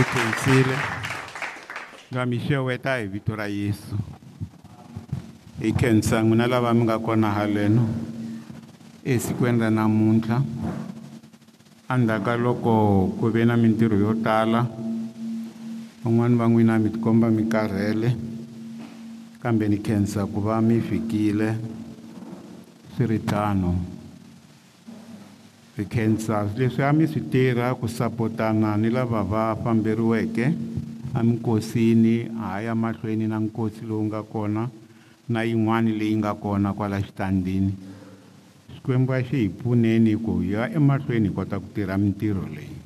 utensile nga mi weta hi vito ra yesu hi khensa n'wina lava mi nga kona haleno esikwini ra namuntlha andzhaku ka loko ku ve na mintirho yo tala van'wani va n'wina mi tikomba mi karhele kambe ni khensa ku va mi fikile swi ri tano hi khensa leswi a mi swi tirha ku sapotana ni lava va famberiweke eminkosini haya mahlweni na nkosi lowu nga kona na yin'wana leyi nga kona kwala xitandini xikwembu a xi hi pfuneni ku hi ya emahlweni hi kota ku tirha mintirho leyi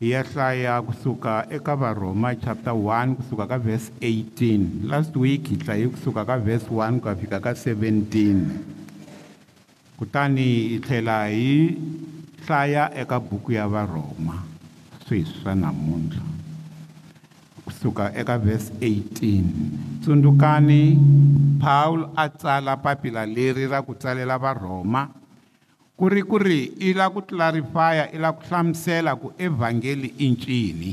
hi ya hlaya kusuka eka varhoma chapter 1 kusuka ka verse 18 last week hi hlaye kusuka ka verse 1 ku ya fika ka 17 kutani hi tlhela hi hlaya eka buku ya varhoma sweswi swa namuntlha kusuka eka vhesi 18 tsundzukani pawulo a tsala papila leri ra ku tsalela varhoma ku ri ku ri i la ku tlarifaya i la ku hlamusela ku evhangeli i ncini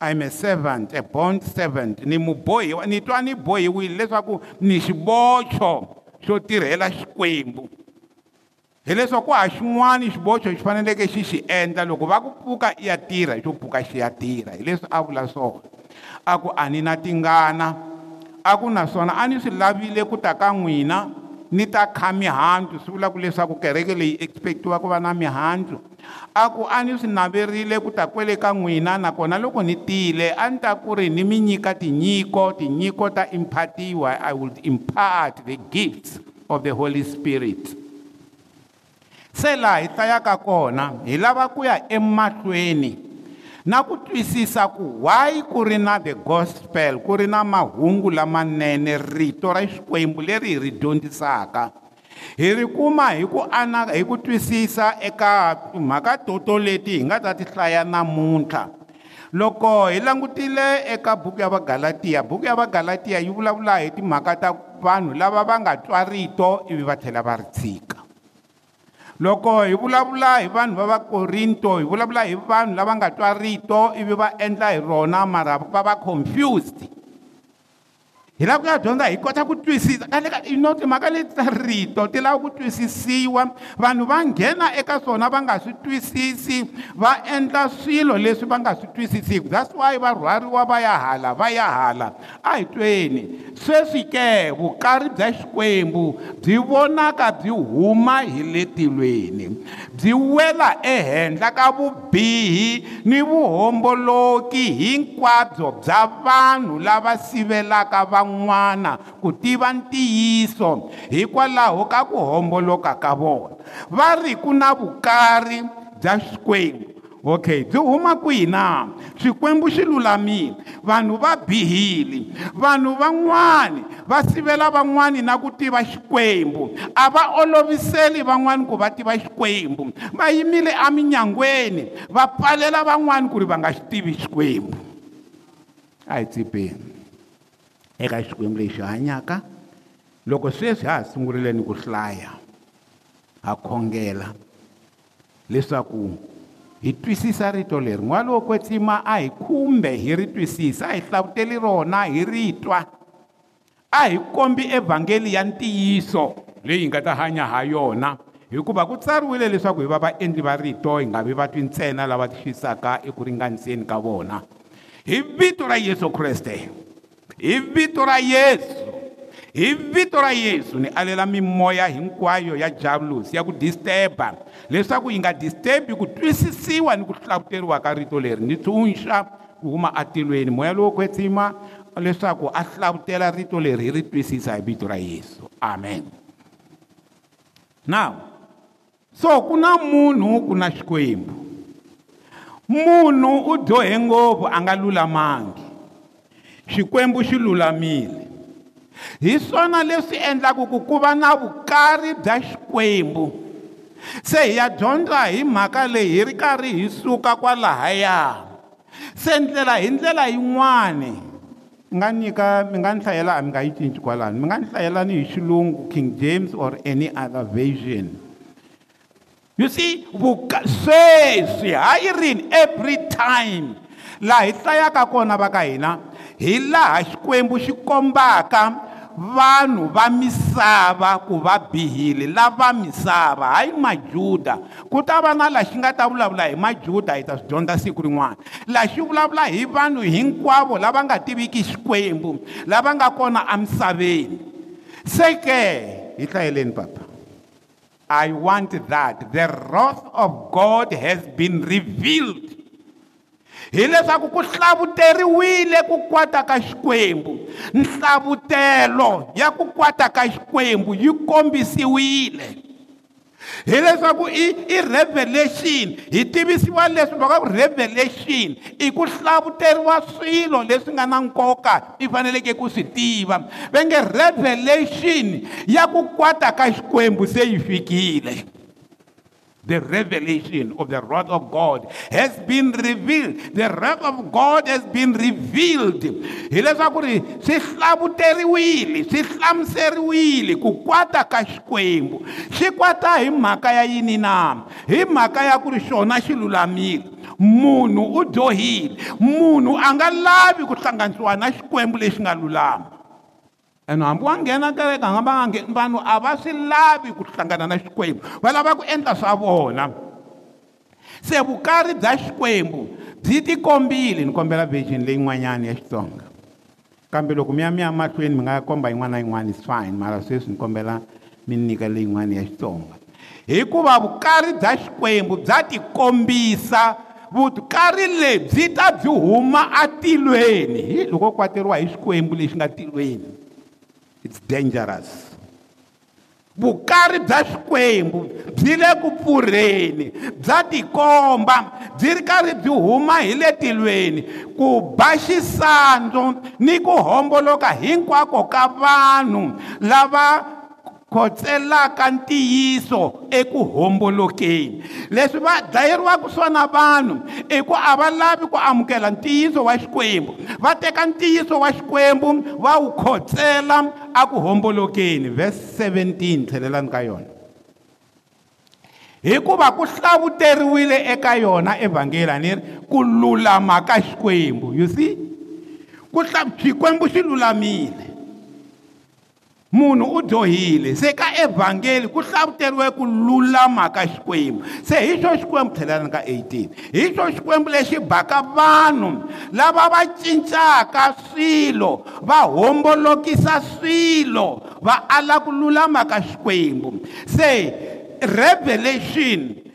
i'm a servant a bond servant ni mubohiwa ni twa ni bohiwile leswaku ni xibocho xo tirhela xikwembu hileswaku ha xin'wana xibocho xi faneleke xi xi endla loko va ku pfuka i ya tirha xo pfuka xi ya tirha hileswi a vula swona a ku a ni na tingana a ku naswona a ni swi lavile ku ta ka n'wina ni ta kha mihandzu swi vulaka leswaku kereke leyi expect-iwa ku va na mihandzu a ku a ni swi naverile ku ta kwele ka n'wina nakona loko ni tile a ni ta ku ri ni mi nyika tinyiko tinyiko ta impatiwa i will impart the gifts of the holy spirit se laha hi hlayaka kona hi lava ku ya emahlweni na ku twisisa ku why ku ri na the gospel ku ri na mahungu lamanene rito ra xikwembu leri hi ri dyondzisaka hi ri kuma hi ku ana hi ku twisisa eka mhaka toto leti hi nga ta ti hlaya namuntlha loko hi langutile eka buku ya vagalatiya buku ya vagalatiya yi vulavula hi timhaka ta vanhu lava va nga twa rito ivi va tlhela va ri tshika loko hi vulavula hi vanhu va vakorinto hi vulavula hi vanhu lava nga twa rito ivi va endla hi rona mara va va confused hi lava ku ya dyondza hi kota ku twisisa kaleka ino timhaka leti ta rito ti lava ku twisisiwa vanhu va nghena eka swona va nga swi twisisi va endla swilo leswi va nga swi twisisiku that's why va rhwariwa va ya hala va ya hala a hi tweni sweswike vukarhi bya xikwembu byi vonaka byi huma hi le tilweni byi wela ehenhla ka vubihi ni vuhomboloki hinkwabyo bya vanhu lava sivelaka van'wana ku tiva ntiyiso hikwalaho ka ku homboloka ka vona va ri ku na vukarhi bya xikwembu okay byi huma kwihi na swikwembu swi lulamile vanhu va bihile vanhu van'wani va sivela van'wani na ku tiva xikwembu a va oloviseli van'wani ku va tiva xikwembu va yimile eminyangweni va pfalela van'wani ku ri va nga xi tivi xikwembu a hi tsipeni eka xikwembu lexi hanyaka loko sweswi ha ha sungurile ni ku hlaya ha khongela leswaku hi twisisa rito leri n'wana wo kwetsima a hi khumbe hi ri twisisa a hi hlavuteli rona hi ritwa a hi kombi evhangeli ya ntiyiso leyi hi nga ta hanya ha yona hikuva ku tsariwile leswaku hi va vaendli va rito hi nga vi va twi ntsena lava twisaka eku ringaniseni ka vona hi vito ra yesu kreste hi vito ra yesu hi vito ra yesu ni alela mimoya hinkwayo ya javulosi ya ku disturba leswaku yi nga disturbi ku twisisiwa ni ku hlakuteriwa ka rito leri ni tshunxa ku huma atilweni moya lowo kwetsima leswaku a hlavutela rito leri hi ri twisisa hi vito ra yesu amen now so ku na munhu ku na xikwembu munhu u dyohe ngopfu a nga lulamangi xikwembu xi lulamile hi swona leswi endlaka ku ku va na vukarhi bya xikwembu se hi ya dyondza hi mhaka leyi hi ri karhi hi suka kwalahaya se ndlela hi ndlela yin'wani mi nga nyika mi nga ni hlayela a mi nga yi cinci kwalano mi nga ni hlayelani hi xilungu king james or any other version you see sweswi hayirini every time laha hi hlayaka kona va ka hina hi laha xikwembu xi kombaka vanhu va misava ku va bihile lava misava hayi majuda ku ta va na laxi nga ta vulavula hi majuda hi ta swi dyondza siku rin'wana laxi vulavula hi vanhu hinkwavo lava nga tiviki xikwembu lava nga kona emisaveni se ke hi hlayeleni papa I want that the wrath of God has been revealed hileswaku ku hlavuteriwile ku kwata ka xikwembu nhlavutelo ya ku kwata ka xikwembu yi kombisiwile hileswaku i i revelation hi tivisiwa leswi va ka ku revelation i ku hlavuteriwa swilo leswi nga na nkoka i faneleke ku swi tiva va nge revelation ya ku kwata ka xikwembu se yi fikile The revelation of the wrath of God has been revealed. The wrath of God has been revealed. hileswaku ri swi hlavuteriwile swi hlamuseriwile ku kwata ka xikwembu xi kwata hi mhaka ya yini na hi mhaka ya ku ri xona xi lulamile munhu u dyohile munhu a nga lavi ku hlanganisiwa na xikwembu lexi nga lulama and hambi wa nghena kereke hamba nga ngheni vanhu a va swi lavi ku hlangana na xikwembu va lava ku endla swa vona se vukarhi bya xikwembu byi tikombile ni kombela vision leyin'wanyana ya xitsonga kambe loko mi ya mi ya mahlweni mi nga komba yin'wana na yin'wana is fine mara sweswi ni kombela mi nyika leyin'wana ya xitsonga hikuva vukarhi bya xikwembu bya tikombisa vukarhi lebyi ta byi huma atilweni loko kwateriwa hi xikwembu lexi nga tilweni its dangerous vukarhi bya swikwembu byi le ku pfurheni bya tikomba byi ri karhi byi huma hi le tilweni ku ba xisandzu ni ku homboloka hinkwako ka vanhu lava khotselaka ntiyiso eku hombolokeni leswi va dlayeriwaka swona vanhu i ku a va lavi ku amukela ntiyiso wa xikwembu va teka ntiyiso wa xikwembu va wu khotsela aku hombolokeni vhesi 17 tlhelelani ka yona hikuva ku hlavuteriwile eka yona evhangeli a ni ri ku lulama ka xikwembu you see ku xikwembu xi lulamile munhu u dyohile se ka evhangeli ku hlavuteriwe ku lulama ka xikwembu se hi xo xikwembu tlhelani ka 18 hi xo xikwembu lexi baka vanhu lava va cincaka swilo va hombolokisa swilo va ala ku lulama ka xikwembu se revelation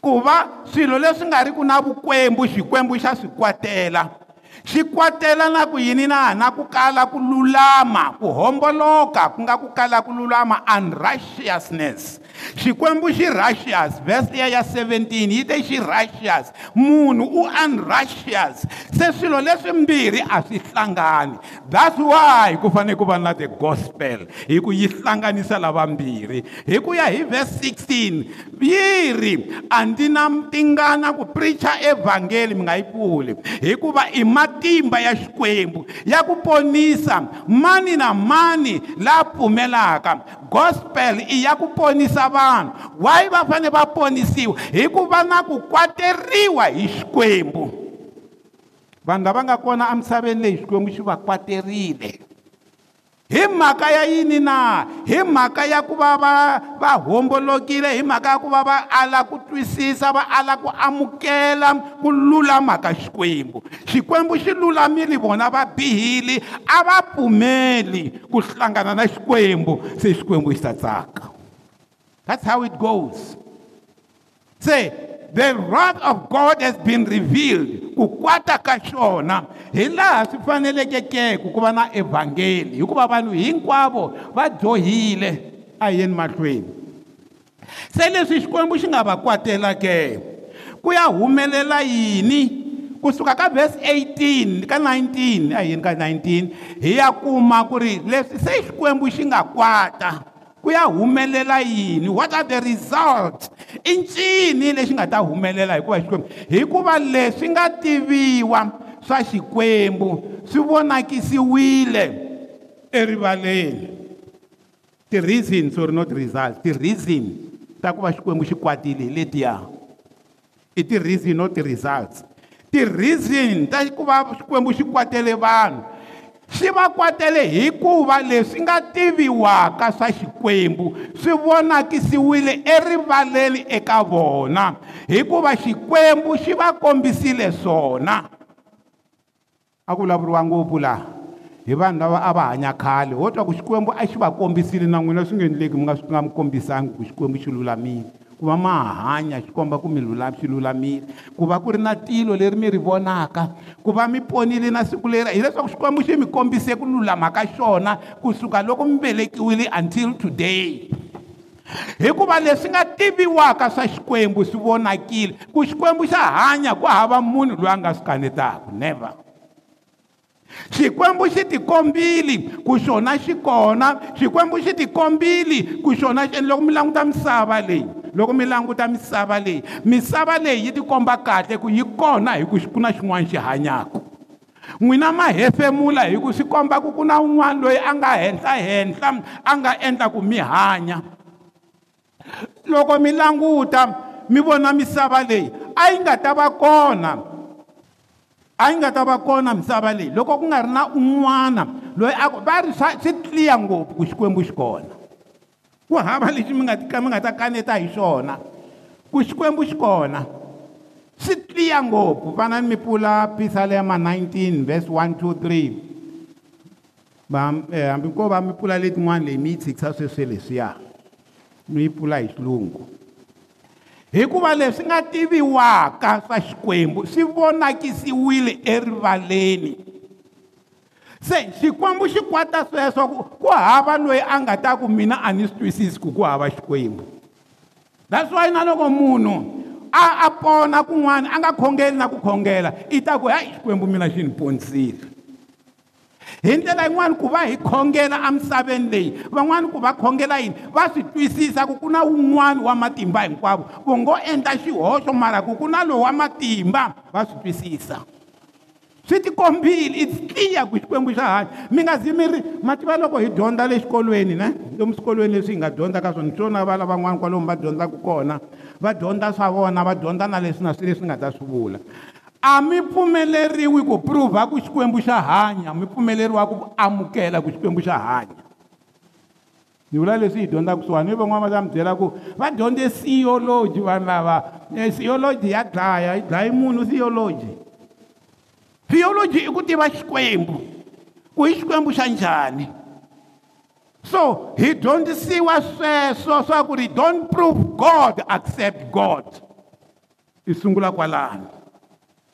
ku va swilo leswi nga ri ku na vukwembu xikwembu xa swi kwatela swi kwatela na ku yini na na ku kala ku lulama ku homboloka ku nga ku kala ku lulama unrussiousness xikwembu xi russius vesiya ya 17 yi te xi russius munhu u unrussius se swilo leswimbirhi a swi hlangani that's why ku fanele ku va na the gospel hi ku yi hlanganisa lavambirhi hi ku ya hi vhese 16 yi ri a ndzi na tingana ku pricha evhangeli mi nga yi pfuli hikuva i mati matimba ya xikwembu ya ku ponisa mani na mani laha pfumelaka gospel i ya ku ponisa vanhu why va fanele va ponisiwa hi ku va na ku kwateriwa hi xikwembu vanhu lava nga kona emisaveni leyi xikwembu xi va kwaterile hi mhaka ya yini na hi mhaka ya ku va va va hombolokile hi mhaka ya ku va va ala ku twisisa va ala ku amukela ku lulama ka xikwembu xikwembu xi lulamile vona va bihile a va pfumeli ku hlangana na xikwembu se xikwembu xi ta tsaka that's how it goes se the wrath of god has been revealed ku kwata ka xona hi laha swi faneleke keku ku va na evhangeli hikuva vanhu hinkwavo va dyohile a hi yeni mahlweni se leswi xikwembu xi nga va kwatelake ku ya humelela yini kusuka ka vhesi 18 ka 19 a hi yeni ka 19 hi ya kuma ku ri leswi se xikwembu xi nga kwata ku ya humelela yini what are the results i ncini lexi nga ta humelela hikuva xikwembu hikuva leswi nga tiviwa swa xikwembu swi vonakisiwile erivaleni ti-reason sorry not result ti-reason ta ku va xikwembu xi kwatile hi letiya i ti-reason not ti-results ti-reason ta ku va xikwembu xi kwatele vanhu swi va kwatele hikuva leswi nga tiviwaka swa xikwembu swi vonakisiwile erivaleni eka vona hikuva xikwembu xi va kombisile swona a ku vulavuriwa ngopfu laha hi vanhu lava a va hanya khale wo twa ku xikwembu a xi va kombisile na n'wina swi nga endleki mi nga swi nga mi kombisanga ku xikwembu xi lulamile ku va ma hanya xi komba ku mi swi lulamile ku va ku ri na tilo leri mi ri vonaka ku va mi ponile na siku leri hileswaku xikwembu xi mi kombise ku lulama ka xona kusuka loko mi velekiwile until today hikuva leswi nga tiviwaka swa xikwembu swi vonakile ku xikwembu xa hanya ku hava munhu loyi a nga swi kanetaka never xikwembu xi tikombile ku xona xi kona xikwembu xi tikombile ku xona xi endla loko mi languta misava leyi loko mi languta misava leyi misava leyi yi tikomba kahle ku yi kona hi ku ku na xin'wana xi hanyaka n'wina ma hefemula hi ku swi komba ku ku na un'wana loyi a nga henhlahenhla a nga endla ku mi hanya loko mi languta mi vona misava leyi a yi nga ta va kona a yi nga ta va kona misava leyi loko ku nga ri na un'wana loyi a va ri swi clear ngopfu ku xikwembu xi kona ku hava lexi mi nga ka mi nga ta kaneta hi xona ku xikwembu xi kona swi tliya ngopfu vanani mi pfula pisalema 19 verse 1 2 3 hambi ko va mi pfula letin'wana leyi mi yi tshikisa sweswe leswiya mi yi pfula hi xilungu hikuva leswi nga tiviwaka swa xikwembu swi vonakisiwile erivaleni se xikwembu xi kwata sweswo ku ku hava loyi a nga ta ku mina a ni swi twisisi ku ku hava xikwembu that's why na loko munhu a a pona kun'wana a nga khongeli na ku khongela i ta ku hayi xikwembu mina xi ni ponisile hi ndlela yin'wani ku va hi khongela emisaveni leyi van'wani ku va khongela yini va swi twisisa ku ku na wun'wani wa matimba hinkwavo vo ngo endla xihoxo mara ku ku na lowu wa matimba va swi twisisa swi tikombile its clear ku xikwembu xa hanya mi nga zi mi ri mativa loko hi dyondza le xikolweni ne lomu swikolweni leswi hi nga dyondza ka swona swona va lavan'wana kwalomu va dyondzaka kona va dyondza swa vona va dyondza na leswi na swi leswi nga ta swi vula a mi pfumeleriwi ku pruvha ku xikwembu xa hanya mi pfumeleriwa ku amukela ku xikwembu xa hanya ni vula leswi hi dyondzaka swiwana i van'wana va ta mi byela ku va dyondze siyoloji vanhu lava eh, siyoloji ya dlaya yi dlaya munhu siyoloji theology i ku tiva xikwembu ku hi xikwembu xa njhani so hi dyondzisiwa sweswo swa ku ri don't prove god accept god hi sungula kwalano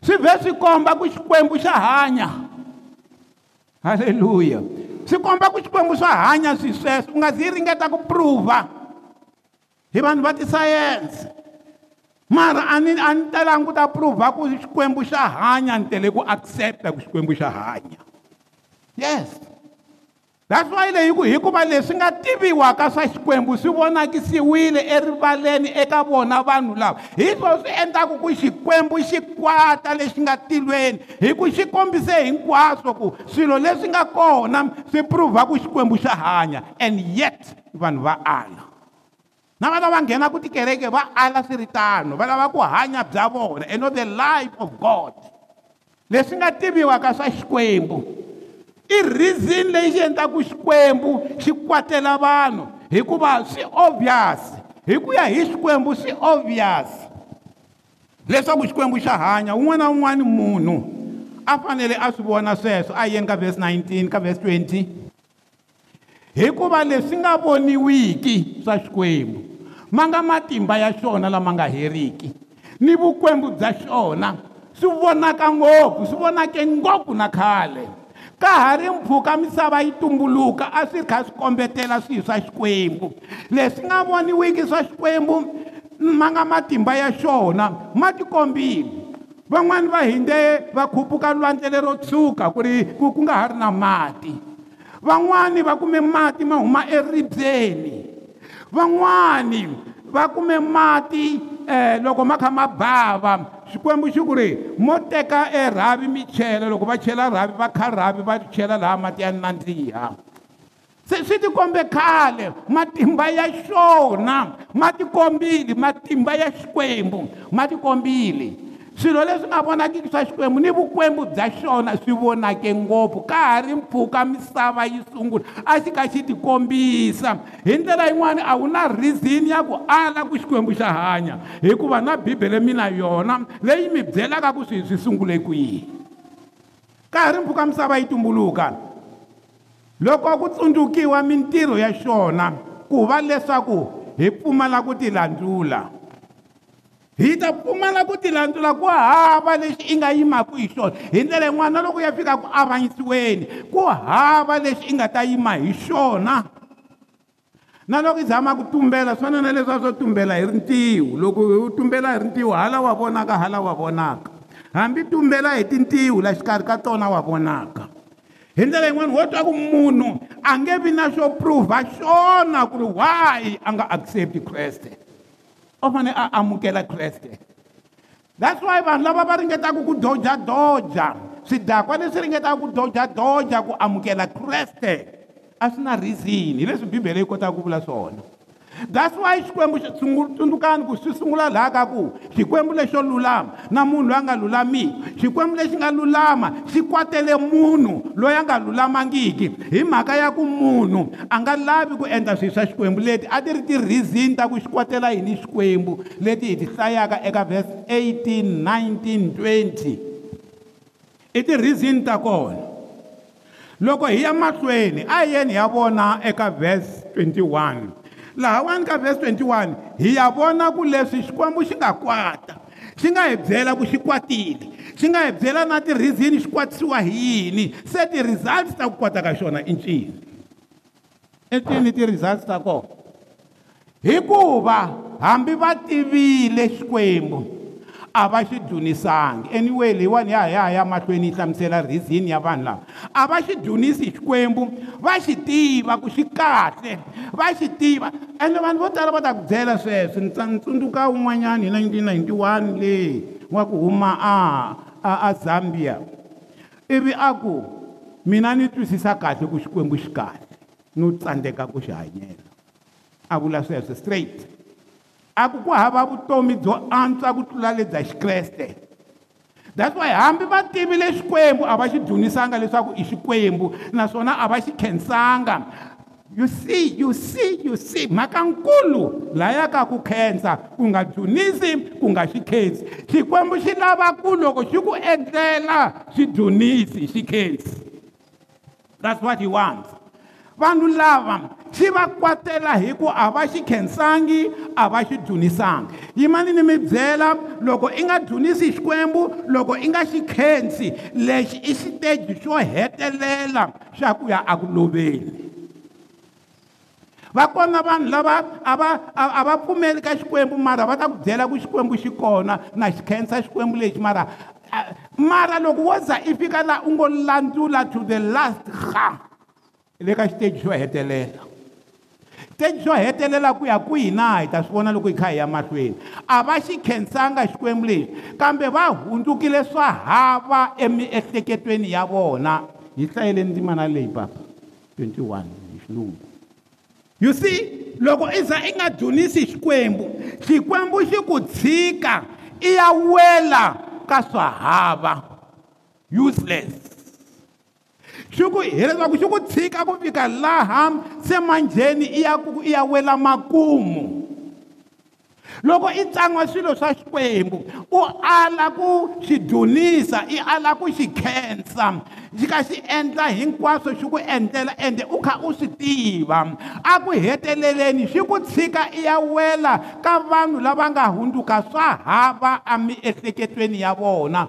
Si vesi komba ku xikwembu xa hanya. Haleluya. Si komba ku xikwembu xa hanya swi sweswo, unga dzi ringeta ku prove. Hi vanhu va ti science. mara a ni a ni talanga ku ta prove ku xikwembu xa hanya ni tele ku accept-a ku xikwembu xa hanya yes that's why leyi ku hikuva leswi nga tiviwaka swa xikwembu swi vonakisiwile erivaleni eka vona vanhu lava hi swo swi endlaka ku xikwembu xi kwata lexi nga tilweni hi ku xi kombise hinkwaswo ku swilo leswi nga kona swi pruvhaku xikwembu xa hanya and yet vanhu va ala na vana va nghena ku tikereke va ala swiritano va lava ku hanya bya vona and of the life of god leswi nga tiviwaka swa xikwembu i reason leyi xi endlaka xikwembu xi kwatela vanhu hikuva swi obvious hi ku ya hi xikwembu swi obvious leswaku xikwembu xa hanya wun'wana na wun'wana munhu a fanele a swi vona sweswo a yeni ka vhesi 19 ka vhesi 20 hikuva leswi nga voniwiki swa xikwembu manga matimba ya xona lamanga heriki ni vukwembu bya xona swi vonaka ngopfu swi vonake ngopfu na khale ka ha ri mpfhuka misava yi tumbuluka a swi kha swi kombetela swihi swa xikwembu leswi nga voniwiki swa xikwembu ma nga matimba ya xona ma tikombile van'wani va hinde va khupuka lwandle lero tshuka ku ri ku ku nga ha ri na mati van'wani va kume mati ma huma eribyeni van'wani va kume mati um loko ma kha ma bava xikwembu xi ku ri mo teka erhavi mi chela loko va chela rhavi va kha rhavi va chela laha mati ya nandziha se swi tikombe khale matimba ya xona ma tikombile matimba ya xikwembu ma tikombile swilo leswi nga vonakiki swa xikwembu ni vukwembu bya xona swi vonake ngopfu ka ha ri mpfhuka misava yi sungula a xi ka xi tikombisa hi ndlela yin'wani a wu na reason ya ku ala ku xikwembu xa hanya hikuva na bibele mina yona leyi mi byelaka ku swihi swi sungule kwihi ka ha ri mpfhuka misava yi tumbuluka loko ku tsundzukiwa mintirho ya xona ku va leswaku hi pfumala ku ti landzula hi ta pfumala ku tilandzula ku hava lexi i nga yimaka hi xona hi ndlela yin'wana na loko ya fika ku avanyisiweni ku hava lexi i nga ta yima hi xona na loko i zama ku tumbela swi fanele leswi a swo tumbela hi rintiwu loko u tumbela hi rintiwu hala wa vonaka hala wa vonaka hambi tumbela hi tintiwu la xikarhi ka tona wa vonaka hi ndlela yin'wana wo twa ku munhu a nge vi na xo pruvha xona ku ri why a nga accept kreste u fanele a amukela kreste that's why vanhu lava va ringetaka ku dojadoja swidakwa leswi ringetaka ku dojadoja ku amukela kreste a swi na reason hi leswi bibele yi kotaka ku vula swona that's why xikwembu tsundzukani ku swi sungula laha ka ku xikwembu lexo lulama na munhu loyi a nga lulamiki xikwembu lexi nga lulama xi kwatele munhu loyi a nga lulamangiki hi mhaka ya ku munhu a nga lavi ku endla swilo swa xikwembu leti a ti ri ti-reason ta ku xi kwatela yini xikwembu leti hi ti hlayaka eka verse 18 19 20 i ti-reason ta kona loko hi ya mahlweni a hi yeni hi ya vona eka verse 21 laha 1 ka vhesi 21 hi ya vona ku leswi xikwembu xi nga kwata xi nga hi byela ku xi kwatile xi nga hi byela na ti-reasini xi kwatisiwa hi yini se ti-results ta ku kwata ka xona i ncini i ncini ti-results ta kona hikuva hambi va tivile xikwembu a va xi dzunisangi anyway leyiwani ya ha ya ha ya mahlweni yi hlamusela reason ya vanhu lava a va xi dzunisi hi xikwembu va xi tiva ku xi kahle va xi tiva ende vanhu vo tala va ta ku byela sweswo ni ni tsundzuka wun'wanyana hi 1991 leyi wa ku huma a a, a zambia ivi a ku mina ni twisisa kahle ku xikwembu xi kahle no tsandzeka ku xi hanyela a vula sweswo straight akukuhava vutomi byo antswa ku tlula lebya xikreste that's why hambi va tivile xikwembu a va xi dzunisanga leswaku i xikwembu naswona a va xi khensanga you see you see you see mhakankulu laya ka ku khensa ku nga dzunisi ku nga xi khensi xikwembu xi lava ku loko xi ku endlela xi dzunisi xi khensi that's what he wants vanhu lava xi va kwatela hi ku a va xi khensangi a va xi dzunisangi yimani ni mi byela loko i nga dzunisi xikwembu loko i nga xi khensi lexi i xiteji xo hetelela xa ku ya aku loveni va kona vanhu lava a va a va pfumeli ka xikwembu mara va ta ku byela ku xikwembu xi kona na xi khensa xikwembu lexi mara mara loko wo za i fika laha u ngo landzula to the last ha huh? le ka xiteji xo hetelela xiteji xo hetelela ku ya kwihi na hi ta swi vona loko hi kha hi ya mahlweni a va xi khensanga xikwembu lexi kambe va hundzukile swa hava emiehleketweni ya vona hi hlayeleni ndzimana leyi papa 21 hi xilungu you see loko i za i nga dzunisi xikwembu xikwembu xi ku tshika i ya wela ka swahava useless swi ku hileswaku swi ku tshika ku fika laha se manjheni i ya i ya wela makumu loko i tsangwa swilo swa xikwembu u ala ku xi dunisa i ala ku xi khensa xi ka xi endla hinkwaswo xi ku endlela ende u kha u swi tiva a ku heteleleni xi ku tshika i ya wela ka vanhu lava nga hundzuka swa hava emiehleketweni ya vona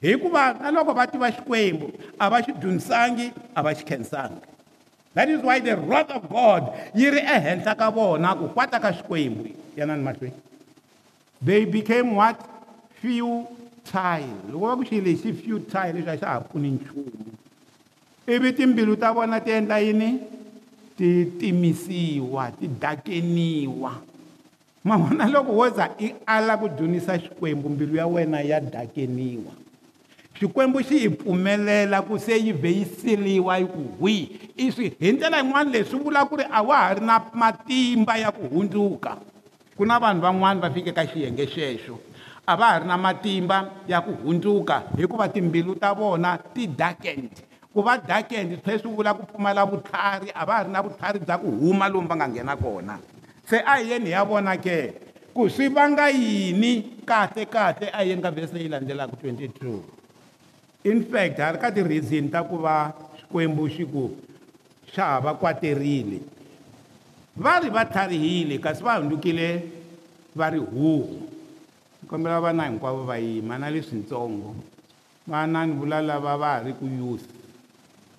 hikuva na loko va tiva xikwembu a va xi dyondzisangi a va xi khensangi that is why the wrath of god yi ri ehenhla ka vona ku kwata ka xikwembu yanani mahlweni they became what few tile loko va ku xile xi few tile leswi a xa ha pfuni nchumu ivi timbilu ta vona ti endla yini ti timisiwa ti dakeniwa ma vona loko wo za i ala ku dyonisa xikwembu mbilu ya wena ya dakeniwa xikwembu xi hi pfumelela ku se yi vhe yi siliwa yi ku hwihi iswi hi ndlela yin'wana leswi vula ku ri a wa ha ri na matimba ya ku hundzuka ku na vanhu van'wani va fike ka xiyenge xexo a va ha ri na matimba ya ku hundzuka hikuva timbilu ta vona ti darkened ku va darkened swi swi vula ku pfumala vutlhari a va ha ri na vutlhari bya ku huma lomu va nga nghena kona se a hi yeni hi ya vona ke ku swi vanga yini kahle kahle a hi yeni ka vhesi leyi landzelaka 22 in fact hari ka ti-reason ta ku va swikwembu swi ku swa ha va kwaterile va ri va tlharihile kasi va hundzukile va ri huhu kombela vana hinkwavo va yima na leswintsongo vana ni vula lava va ha ri ku yusa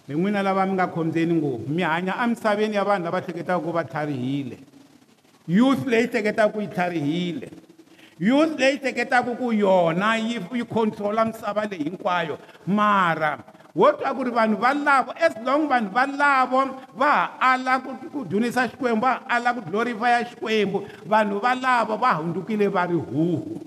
mi n'wina lava mi nga khombyeni ngopfu mi hanya emisaveni ya vanhu lava hleketaka ku va tlharihile youth leyi hleketaka ku yi tlharihile youth leyi teketaka ku yona yi control-a misava leyi hinkwayo mara wo twa ku ri vanhu valavo as long vanhu valavo va ha ala ku dunisa xikwembu va ha ala ku glorifya xikwembu vanhu valavo va hundzukile va ri huhu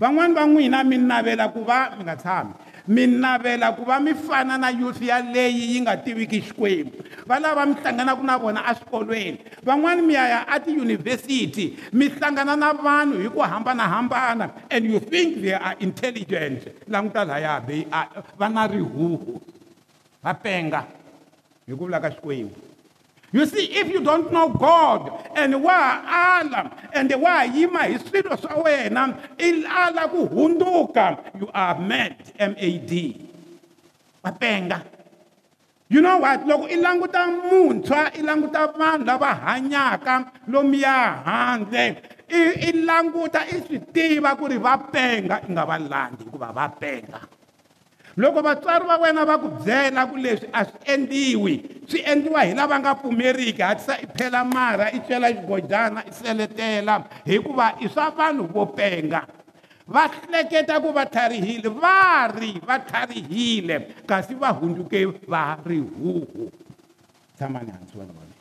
van'wani va n'wina mi navela ku va mi nga tshami mi navela ku va mi fana na youth yaleyi yi nga tiviki xikwembu valava mi hlanganaka na vona eswikolweni van'wani mi ya ya atiyunivhesiti mi hlangana na vanhu hi ku hambanahambana and you think they are intelligent languta laya they are va na rihuhu va penga hi ku vula ka xikwembu You see, if you don't know God and wa ala and wa yima hi swilo swa wena i ala ku hunduka, you are mad, M-A-D. Wapenga. You know what? Loko i languta muntshwa, i languta vanhu lava hanyaka lomuya handle, i languta i swi tiva ku ri va penga i nga va landzi hikuva va penga. Loko vatswari va wena va ku byela ku leswi a swi endliwi, swi endliwa hi lava nga pfumeriki hatlisa i phela marha i cela xigodyana i seletela hikuva i swa vanhu vo penga va hleketa ku va tlharihile va ri va tlharihile kasi va hundzuke va ri huku tshamani hansi wena vona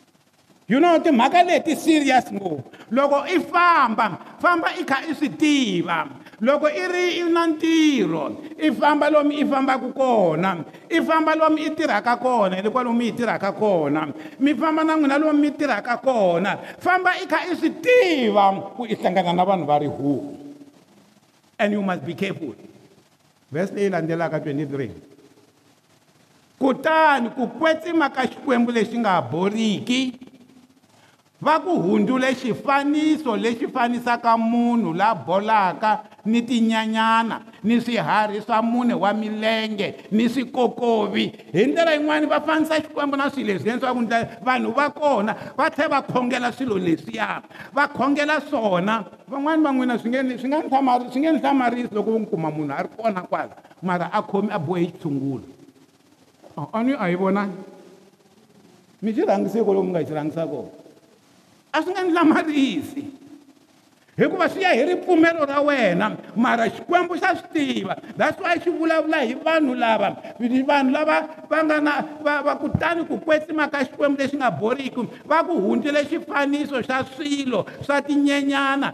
you know timhaka leti serious ngopfu loko i famba famba i kha i swi tiva loko i ri na ntirho i famba lomu i fambaka kona i famba lomu i tirhaka kona hi le kwalomu mi yi tirhaka kona mi famba na n'wina lomu mi tirhaka kona famba i kha i swi tiva ku i hlangana na vanhu va rihuku and you must be careful vhesi leyi landzelaka 23 kutani ku kwetsima ka xikwembu lexi nga boriki va ku hundzule xifaniso lexi fanisaka munhu la bolaka ni tinyanyana ni swiharhi swa mune wa milenge ni swikokovi hi ndlela yin'wani va fanisa xikwembu na swilo leswi leswaku vanhu va kona va tlhela va khongela swilo leswiya va khongela swona van'wani va n'wina swi nge swi nga ni hlamari swi nge ni hlamarisi loko vo kuma munhu a ri kona kwala mara a khomi a bohe xitshungulo a ni a yi vonani mi xi rhangise kwalomu mi nga xi rhangisa kona a swi nga ni lamarisi hikuva swi ya hi ripfumelo ra wena mara xikwembu xa swi tiva that's wy xi vulavula hi vanhu lava vanhu lava va nga na va, va kutani ku kwetsimaka xikwembu lexi nga boriki va ku hundzile xifaniso xa swilo swa tinyenyana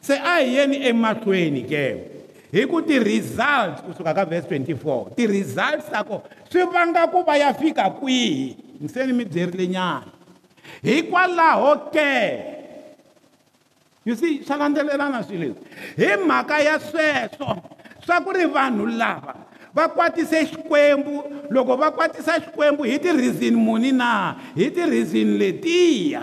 se a hi yeni emahlweni ke hi ku ti-results kusuka ka verse 24 ti-results ta ko swi vanga ku va ya fika kwihi ni se ni mi byerile nyana hikwalaho ke you see swa landzelelana swileswi hi mhaka ya sweswo swa ku ri vanhu lava va kwatise xikwembu loko va kwatisa xikwembu hi ti-reason muni na hi ti-reason letiya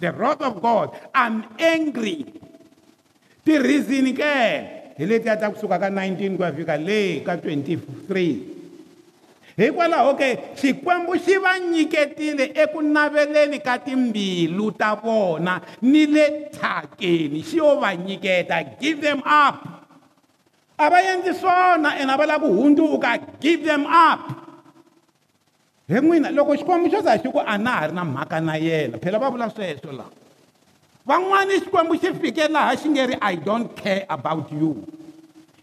the wrath of god i'm angry ti-reason ke hi letiya ta kusuka ka 19 ku ya fika le ka 23 hikwalaho ke xikwembu xi va nyiketile eku naveleni ka timbilu ta vona ni le thyakeni xi yo va nyiketa give them up a va endli swona and a va lava ku hundzuka give them up he n'wina loko xikwembu xo za xi ku a na ha ri na mhaka na yena phela va vula sweswo lawa van'wani xikwembu xi fike laha xi nge ri i don't care about you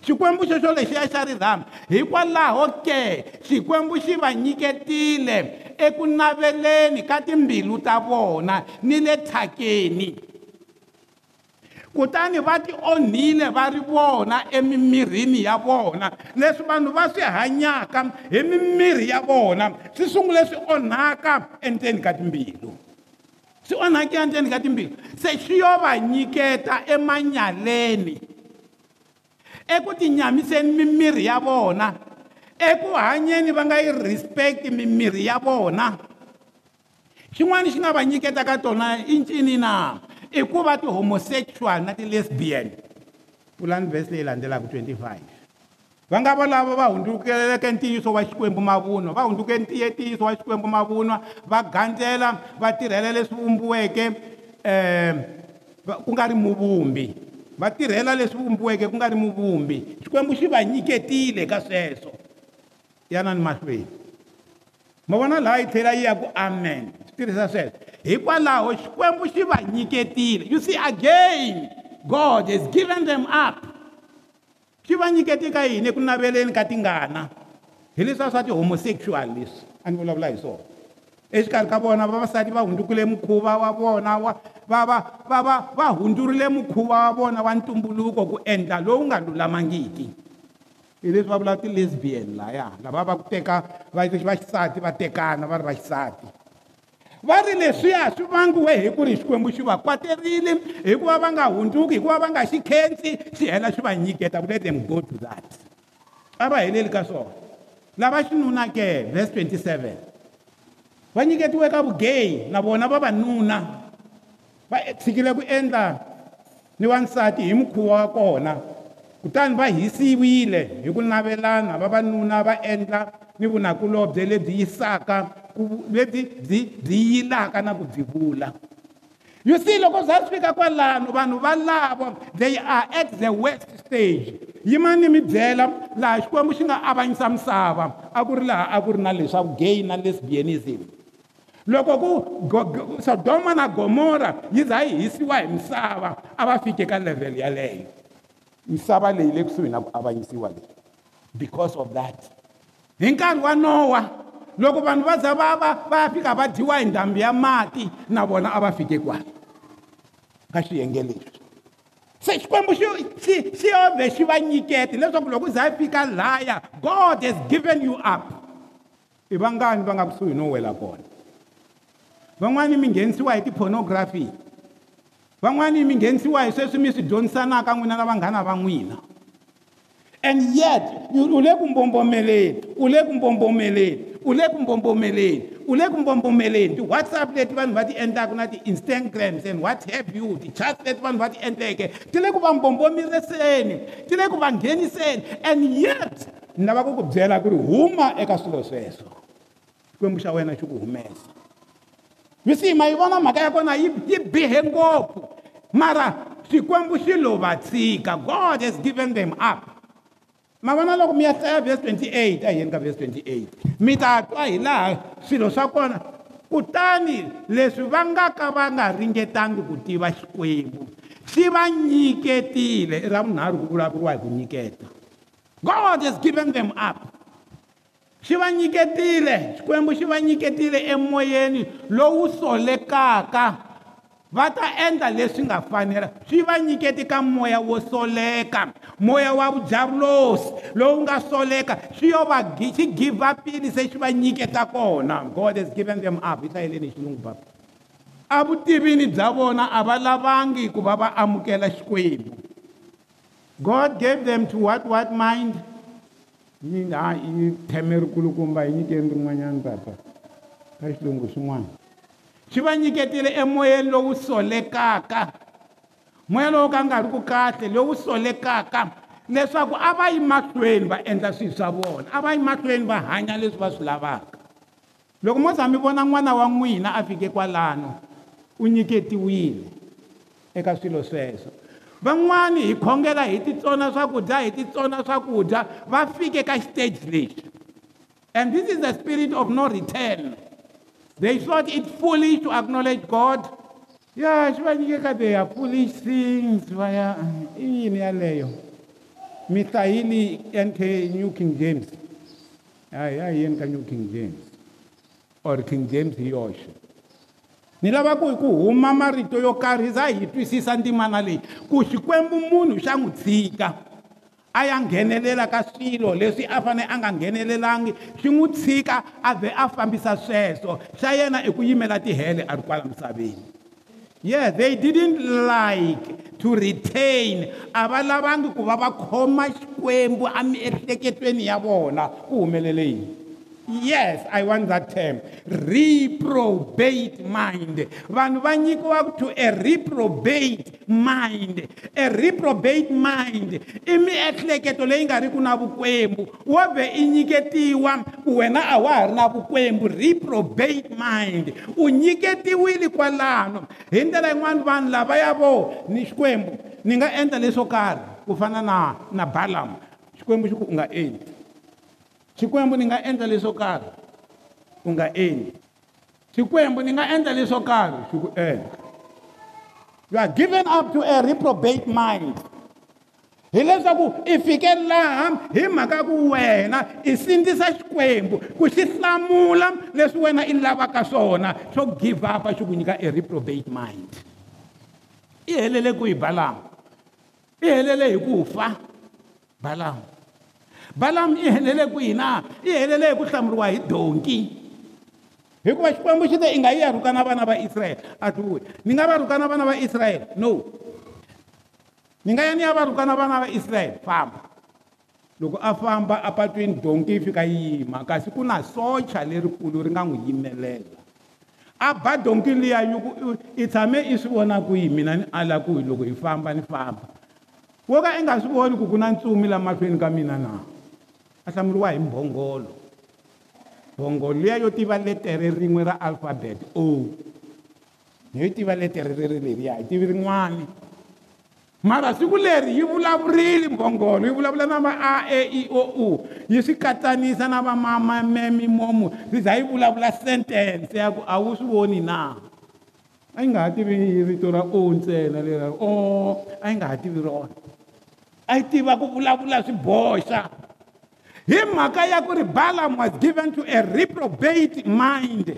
xikwembu xexo lexiya xa rirhama hikwalaho ke xikwembu xi va nyiketile eku naveleni ka timbilu ta vona ni le thakeni kutani va ti onhile va ri vona emimirini ya vona leswi vanhu va swi hanyaka hi mimirhi ya vona swi sungule swi onhaka endzeni ka timbilu swi onhaki endzeni ka timbilu se swi yo va nyiketa emanyaleni eku tinyamiseni mimirhi ya vona eku hanyeni va nga yi respecti mimirhi ya vona xin'wana xi nga va nyiketaka tona i ncini na i ku va ti-homosexual na ti-lesbian pulani vhesi leyi landzelaka 25 va nga valavo va hundzukeleleke ntiyiso wa xikwembu mavunwa va hundzuke ntiye ntiyiso wa xikwembu mavunwa va gandzela va tirhela leswi vumbiweke um ku nga ri muvumbi va tirhela leswi vumbiweke ku nga ri muvumbi xikwembu xi va nyiketile ka sweswo yanani mahlweni mi vona laha yi tlhela yi ya ku amen tirhisa sweswo hikwalaho xikwembu xi va nyiketile you see again god has given them up xi va nyikete ka yini eku naveleni ka tingana hi leswia swa ti-homosexual leswi a ni vulavula hi swona exikarhi ka vona vavasati va hundzukile mukhuva wa vona wa va va va va va hundzurile mukhuva wa vona wa ntumbuluko ku endla lowu nga lulamangiki hi leswi va vula ti-lesbian laya lava va ku teka va va xisati va tekana va ri va xisati va ri leswiya swi vangiwe hi ku ri xikwembu xi va kwaterile hikuva va nga hundzuki hikuva va nga xi khensi xi hela xi va nyiketa ku let them go to that a va heleli ka swona lava xinunake verse 27 va nyiketiwe ka vugeyi na vona vavanuna va tshikile ku endla ni wansati hi mukhuva wa kona kutani va hisiwile hi ku navelana vavanuna va endla ni vunakulobye lebyi yisaka leti byi byi yilaka na ku byi vula you see loko bya swi fika kwalano vanhu valavo they are at the west stage yimani mi byela laha xikwembu xi nga avanyisa misava a ku ri laha a ku ri na leswa gay na lesbianism loko ku sodoma na gomora yi za yi hisiwa hi misava a va fike ka levhele yeleyo misava leyi le kusuhi na ku avanyisiwa leyi because of that hi nkarhi wa noa loko vanhu va za va va va ya fika va dyiwa hi ndhambi ya mati na vona a va fike kwala ka xiyenge leswi se xikwembu xi xi xi yove xi va nyiketi leswaku loko u za yi fika laya god has given you up i vangani va nga kusuhi no wela kona van'wani mi nghenisiwa hi ti-pornography van'wani mi nghenisiwa hi sweswi mi swi dyondzisanaka n'wina na vanghana va n'wina and yet u le ku mbombomeleni u le ku mbombomeleni u le ku mbombomeleni u le ku mbombomeleni ti-whatsapp leti vanhu va ti endlaka na ti-instagrams and whatsapp you ti-chat leti vanhu va ti endleke ti le ku va mbombomeriseni ti le ku va ngheniseni and yet ni lavaka ku byela ku ri huma eka swilo sweswo xikwembu xa wena xi ku humesa misima yi vona mhaka ya kona yi yi bihe ngopfu mara xikwembu xi lo va tshika god has given them up ma vona loko mi ya hlaya vhesi 28 ahiyeni ka vhesi 28 mi ta twa hi laha swilo swa kona kutani leswi va nga ka va nga ringetangi ku tiva xikwembu xi va nyiketile i ra vunharhu ku vulavuriwa hi ku nyiketa god has given them up xi va nyiketile xikwembu xi va nyiketile emoyeni lowu solekaka va ta endla leswi nga fanela swi va nyiketi ka moya wo soleka moya wa vujavulosi lowu nga soleka swi yo va xi give upini se xi va nyiketa kona god has given them up yi hlayeleni hi xilungu bab evutivini bya vona a va lavangi ku va va amukela xikwembu god gave them to what what mind yi ha yi theme rikulukumba yi nyikeni rin'wanyana tata ka xilungu swin'wana swi va nyiketile emoyeni lowu solekaka moya lowu ka nga ri ku kahle lowu solekaka leswaku a va yimahlweni va endla swilo swa vona a va yimahlweni va hanya leswi va swi lavaka loko mo tshami vona n'wana wa n'wina a fike kwalano u nyiketiwile eka swilo sweswo van'wani hi khongela hi titsona swakudya hi titsona swakudya va fike ka xiteji lexi and this is the spirit of no return They thought it foolish to acknowledge God. Yeah, shibanyikeka they are foolish things vaya iyini uh, yaleyo mithahili nk new king james hayi ayiyeni ka new king james or king james hi yoxe ni lava ku ku huma marito yo karhi za hi twisisa ndzimana leyi ku xikwembu munhu xa n'wi tshika a ya nghenelela ka swilo leswi a fanele a nga nghenelelangi swi n'wi tshika a vhe a fambisa sweswo xa yena i ku yimela tihele a ri kwala misaveni yes they didn't like to retain a va lavangi ku va va khoma xikwembu emiehleketweni ya vona ku humelele yini yes i want that term reprobate mind vanhu va nyikiwa to a reprobate mind a reprobate mind i miehleketo leyi nga ri ku na vukwembu wo vhe i nyiketiwa ku wena a wa ha ri na vukwembu reprobate mind u nyiketiwile kwalano hi ndlela yin'wani vanhu lava ya vo ni xikwembu ni nga endla leswo karhi ku fana na na balam xikwembu xi ku u nga endli xikwembu ni nga endla leswo karhi u nga endli xikwembu ni nga endla leswo karhi xi ku endla you are given up to a reprobate mind hileswaku i fike laha hi mhaka ku wena i sindzisa xikwembu ku xi hlamula leswi wena i lavaka swona swo give up xi ku nyika a reprobate mind i helele ku hi balamu i helele hi ku fa balamu balamu i helele kwihina i helele hi ku hlamuriwa hi donki hikuva xikwembu xi te i nga yi ya rhukana vana va israyele a tiwi ni nga va rhukana vana va israyele no ni nga ya ni ya va rhukana vana va israyele famba loko a famba apatwini donki yi fika yima kasi ku na socha lerikulu ri nga n'wi yimelela a ba donki liya yi ku i tshame i swi vona kwihi mina ni ala kuhi loko hi famba ni famba wo ka i nga swi voni ku ku na ntsumi lamahlweni ka mina na a hlamuriwa hi mbhongolo mbhongolo liya yo tiva letere rin'we ra alphabet o ni yo tiva letere riri leriya hi tivi rin'wani mara siku leri yi vulavurile mbhongolo yi vulavula na va a e i o u yi swi katsanisa na va mama memimomo ri za yi vulavula sentense ya ku a wu swi voni na a yi nga ha tivi rito ra o ntsena leri ra o a yi nga ha tivi rona a yi tiva ku vulavula swibohxa hi mhaka ya ku ri balam was given to a reprobate mind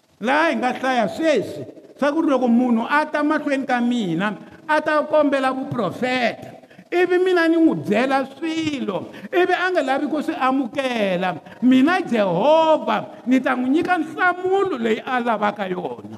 laha hi nga hlaya sweswi swa ku ri loko munhu a ta mahlweni ka mina a ta kombela vuprofeta ivi mina ni n'wi byela swilo ivi a nga lavi ku swi amukela mina jehovha ni ta n'wi nyika nhlamulo leyi a lavaka yona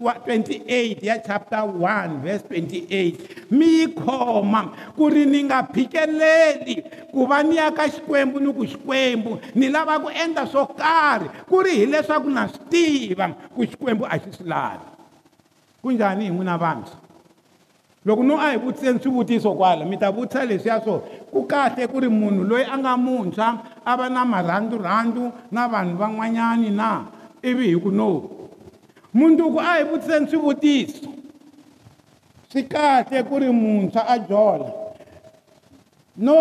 28 ya chapter 1 verse 28 mi yi khoma ku ri ni nga phikeleli ku va ni ya ka xikwembu ni ku xikwembu ni lava ku endla swo karhi ku ri hileswaku na swi tiva ku xikwembu a xi swi lavi ku njhani hi n'wina vantshwa loko no a hi vutiseni swivutiso kwala mi ta vutisa leswiya swo ku kahle ku ri munhu loyi a nga muntshwa a va na marhandzurhandzu na vanhu van'wanyani na ivi hi ku no munduku a hi vutiseni swivutiso swi kahle ku ri muntshwa a jola no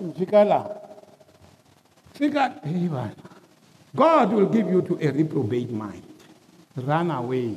ni fika laha god will give you to a reprobate mind run away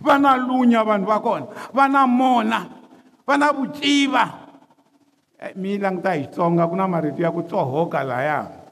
va na lunya vanhu va kona va na mona va na vuciva eh, mi languta hi xitsonga ku na marito ya ku tsohoka laya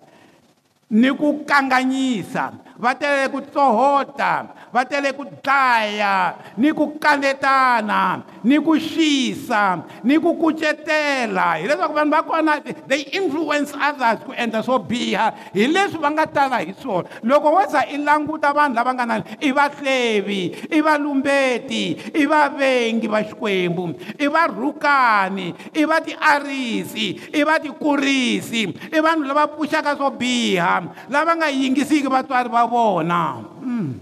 ni ku kanganyisa va tele ku tsohota va tele ku dlaya ni ku kanetana ni ku xisa ni ku kucetela hileswaku vanhu va kona they influence others ku endla swo biha hi leswi va nga tala hi swona loko wo za i languta vanhu lava nga na i vahlevi i valumbeti i vavengi va xikwembu i varhukani i va tiarisi i va tikurisi i vanhu lava pfuxaka swo biha lava nga yingisiki vatswari va vona hmm.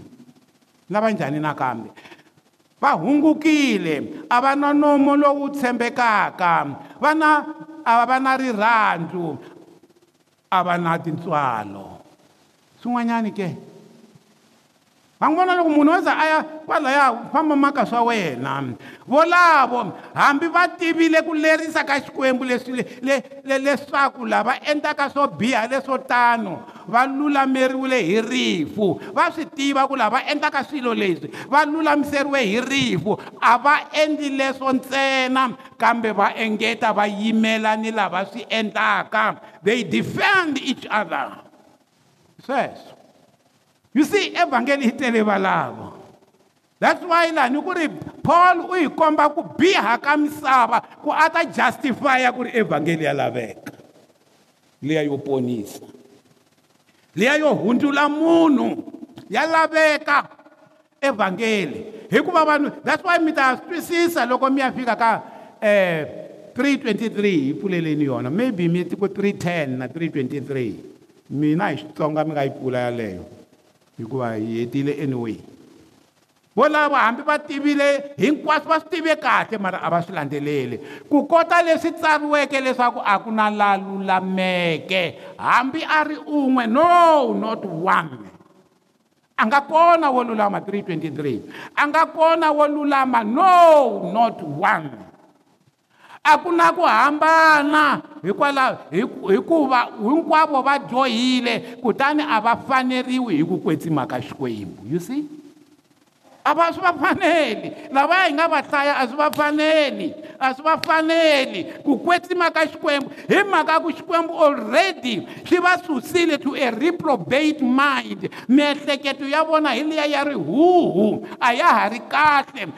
lava njhani nakambe va hungukile a va na nomo lowu tshembekaka va na a va na rirhandzu a va na tintswalo swin'wanyani ke va n'wi vona loko munhu wo za a ya kwalaya famba maka swa wena volavo hambi va tivile ku lerisa ka xikwembu leswileleswaku lava endlaka swo biha leswo tano va lulameriwile hi rifu va swi tiva ku lava endlaka swilo leswi va lulamiseriwe hi rifu a va endli leswo ntsena kambe va engeta va yimela ni lava swi endlaka they defend each other sweswo you see evhangeli yi tele valavo that's why lani ku ri paul u yi komba ku biha ka misava ku a ta justifya ku ri evhangeli ya laveka liya yo ponisa liya yo hundzula munhu ya laveka evhangeli hikuva vanhu that's why mi ta twisisa loko mi ya fika ka um 323 yi pfuleleni yona maybe mi tiko 310 na 323 mina hi xitsonga mi nga yi pfula yaleyo 323 hikuva hi hetile anyway volavo hambi va tivile hinkwaswo va swi tive kahle mara a va swi landzeleli ku kota leswi tsariweke leswaku a ku na la lulameke hambi a ri un'we no not one a nga kona wo lulama 323 a nga kona wo lulama no not one akuna ku hambana hikwala hikuva hinkwavo va dyohile kutani a va faneriwi hi ku kwetsimaka xikwembu you see a swi va faneli lavaya hi nga va hlaya a swi va faneli a swi va faneli ku kwetsima ka xikwembu hi mhaka ku xikwembu already xi va susile to a reprobate mind miehleketo ya vona hi liya ya rihuhu a ya ha ri kahle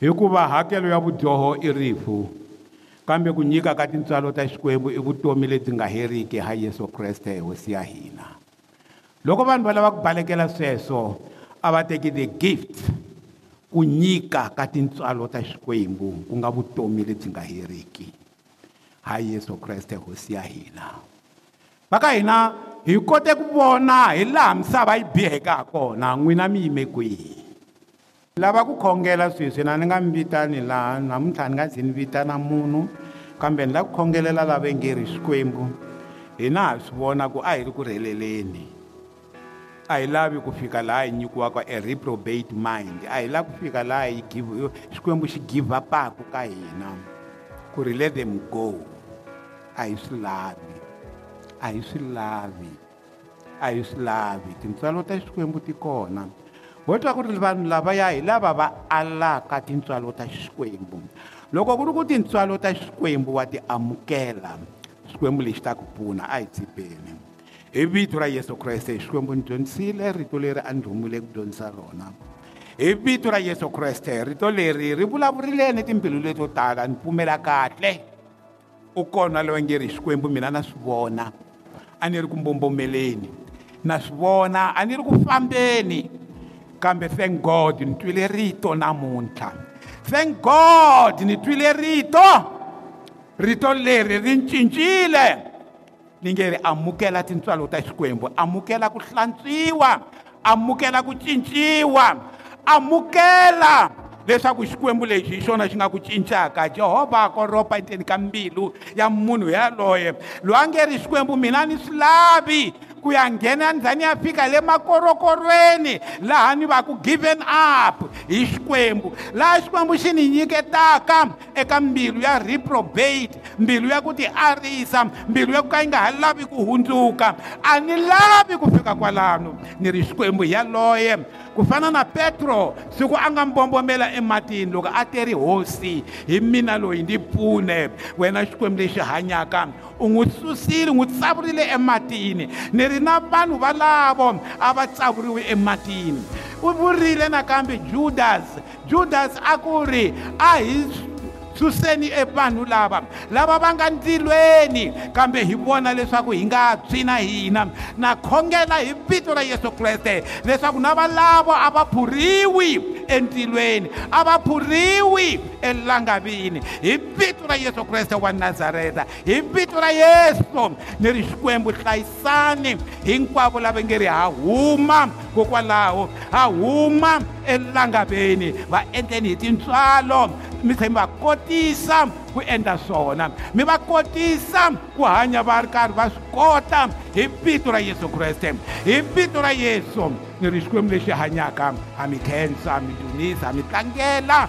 hikuva hakelo ya vudyoho i rifu kambe ku nyika ka tintswalo ta xikwembu i vutomi lebyi nga heriki ha yesu kreste hosi ya hina loko vanhu va lava ku balekela sweswo a va teki the gift ku nyika ka tintswalo ta xikwembu ku nga vutomi lebyi nga heriki ha yesu kreste hosi ya hina va ka hina hi kote ku vona hi laha misava yi biheka ha kona n'wina mi yime kwihi lava ku khongela sweswi na ni nga mi vitani laha namuntlha ni nga zi ni vitana munhu kambe ni la ku khongelela lava nge ri xikwembu hina ha swi vona ku a hi ri ku rheleleni a hi lavi ku fika laha hi nyikiwaka a reprobate mind a hi lavi ku fika laha hi xikwembu xi give up-aku ka hina ku ri let them go a hi swi lavi a hi swi lavi a hi swi lavi tintswalo ta xikwembu ti kona ho twa ku ri vanhu lavaya hi lava va alaka tintswalo ta xikwembu loko ku ri ku tintswalo ta xikwembu wa ti amukela xikwembu lexi ta ku pfuna a hi tsipeni hi vito ra yesu kreste xikwembu ni dyondzisile rito leri a ni rhumile ku dyondzisa rona hi vito ra yesu kreste rito leri ri vulavurile ni timbilu leto tala ni pfumela kahle u kona lowa ngeri xikwembu mina na swi vona a ni ri ku mbombomeleni na swi vona a ni ri ku fambeni kambe thank god ni twile rito namuntlha thank god ni twile rito rito leri ri cincile ni nge ri amukela tintswalo ta xikwembu amukela ku hlantswiwa amukela ku cinciwa amukela leswaku xikwembu lexi hi xona xi nga ku cincaka jehovha a koropa enteni ka mbilu ya munhu yaloye loyi a nge ri xikwembu mina ni swi lavi ku ya nghena ni za ni ya fika le makorokorweni laha ni va ku given up hi xikwembu laha xikwembu xi ni nyiketaka eka mbilu ya reprobate mbilu ya ku tiarisa mbilu ya ku ka yi nga ha lavi ku hundzuka a ni lavi ku fika kwalano ni ri xikwembu hi yaloye ku fana na petro siku a nga mbombomela ematini loko a te ri hosi hi mina loyi ndzi pfune wena xikwembu lexi hanyaka u n'wi susile n'wi tsavurile ematini ni ri na vanhu valavo a va tsavuriwe ematini u vurile nakambe judas judas a ku ri a ah, hi suseni evanhu lava lava va nga ndzilweni kambe hi vona leswaku hi nga twi na hina na khongela hi vito ra yesu kreste leswaku na valavo a va phuriwi endzilweni a va phuriwi elangavini hi vito ra yesu kreste wa nazareta hi vito ra yesu ni ri xikwembu hlayisani hinkwavo lava nge ri ha huma kokwalaho ha huma elangaveni va endleni hi tintswalo mi tlhe mi va kotisa ku endla swona mi va kotisa ku hanya va ri karhi va swi kota hi vito ra yesu kreste hi vito ra yesu ni ri xikwembu lexi hanyaka ha mi khensa mi dunisa ha mi tlangela